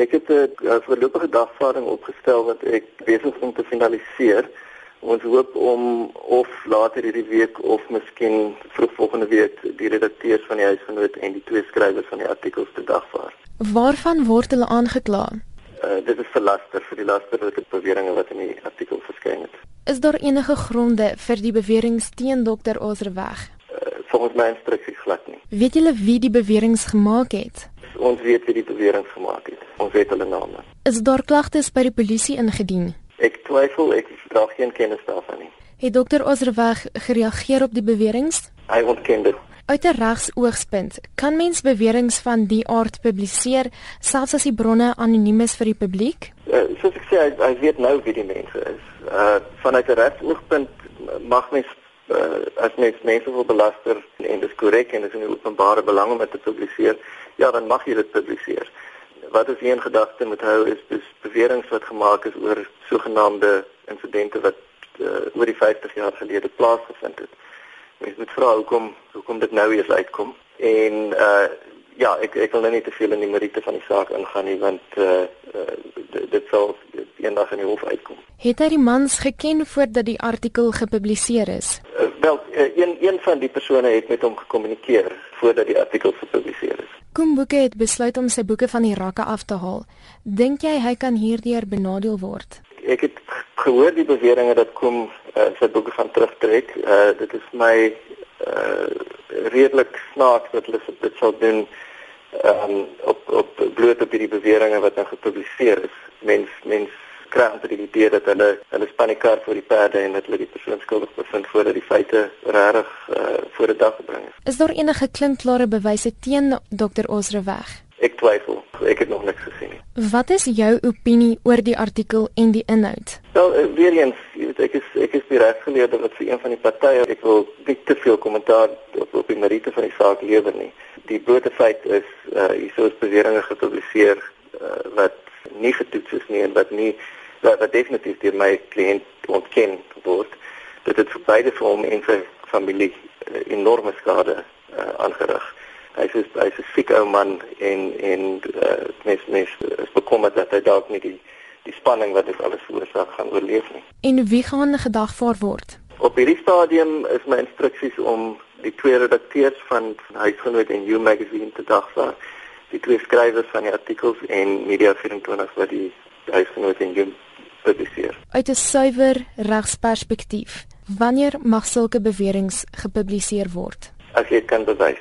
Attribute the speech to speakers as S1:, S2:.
S1: Ek het 'n voorlopige dagvaarding opgestel wat ek besig is om te finaliseer. Ons hoop om of later hierdie week of miskien vroeg volgende week die redakteurs van die huisgenoot en die twee skrywers van die artikels te dagvaard.
S2: Waarvan word hulle aangekla?
S1: Uh, dit is verlaster vir die lasterlike beweringe wat in die artikel verskyn het.
S2: Is daar enige gronde vir die beweringe teen dokter Oserweg?
S1: Uh, volgens my instruksies glad nie.
S2: Weet julle wie die beweringe gemaak het?
S1: Ons weet wie die beweringe gemaak het. Ons weet hulle name.
S2: Is daar klagtes by die polisie ingedien?
S1: Ek twyfel, ek dra geen kennis daarvan nie.
S2: Het dokter Oserweg gereageer op die beweringe?
S1: Hy ontken dit.
S2: Uit 'n regsoogspunt, kan mens beweringe van die aard publiseer selfs as die bronne anoniem is vir die publiek?
S1: Uh, soos ek sê, hy, hy weet nou wie die mense is. Uh vanuit 'n regsoogpunt mag mens uh, as mens mense wil belaster en dit is korrek en dit is in openbare belang om dit te publiseer, ja, dan mag jy dit publiseer wat ons hier in gedagte moet hou is dis beweringe wat gemaak is oor sogenaamde insidente wat uh, oor die 50 jaar gelede plaasgevind het. Mens moet vra hoekom hoekom dit nou eers uitkom. En uh ja, ek ek wil nou nie te veel in die meriete van die saak ingaan nie want uh, uh dit sal eendag in die hof uitkom.
S2: Het hy die mans geken voordat die artikel gepubliseer is?
S1: Wel, uh, een een van die persone het met hom gekommunikeer voordat die artikel gepubliseer is.
S2: Boeke het besluit om sy boeke van die rakke af te haal. Dink jy hy kan hierdeur benadeel word?
S1: Ek het gehoor die beweringe dat Koen uh, sy boeke van terugtrek. Uh, dit is my uh, redelik snaaks dat hulle dit sal doen um, op op bloot op hierdie beweringe wat nou gepubliseer is. Mens mens kry amper die idee dat hulle hulle span die kar voor die perde en dat hulle die persoon skuldig bevind voordat die feite regtig uh, voor die dag gebring is.
S2: Is daar enige klinkklare bewyse teen Dr. Osreweg?
S1: Ek twyfel. Ek het nog niks gesien nie.
S2: Wat is jou opinie oor die artikel en die inhoud?
S1: Wel, uh, weer eens, jy weet ek is ek is die regsgeleerde wat vir een van die partye ek wil nie te veel kommentaar op op die meriete van die saak lewer nie. Die blote feit is uh hier is beweringe gepubliseer uh, wat nie getoets is nie en wat nie wat, wat definitief deur my kliënt ontken word dat dit vir beide vir hom en sy familie uh, enorme skade uh, aangerig. Hy is hy is 'n siek ou man en en uh, mens mens is bekommerd dat hy dalk nie die die spanning wat dit alles veroorsaak gaan oorleef nie.
S2: En wie gaan gedagvaar word?
S1: Op hierdie stadium is my instruksies om die twee redakteurs van, van Huisgenoot en You Magazine te dagvaar, die twee skrywers van die artikels en Media 24 wat die Huisgenoot en You publiseer.
S2: Uit 'n suiwer regsperspektief, wanneer mag sulke beweringe gepubliseer word?
S1: As jy kan bewys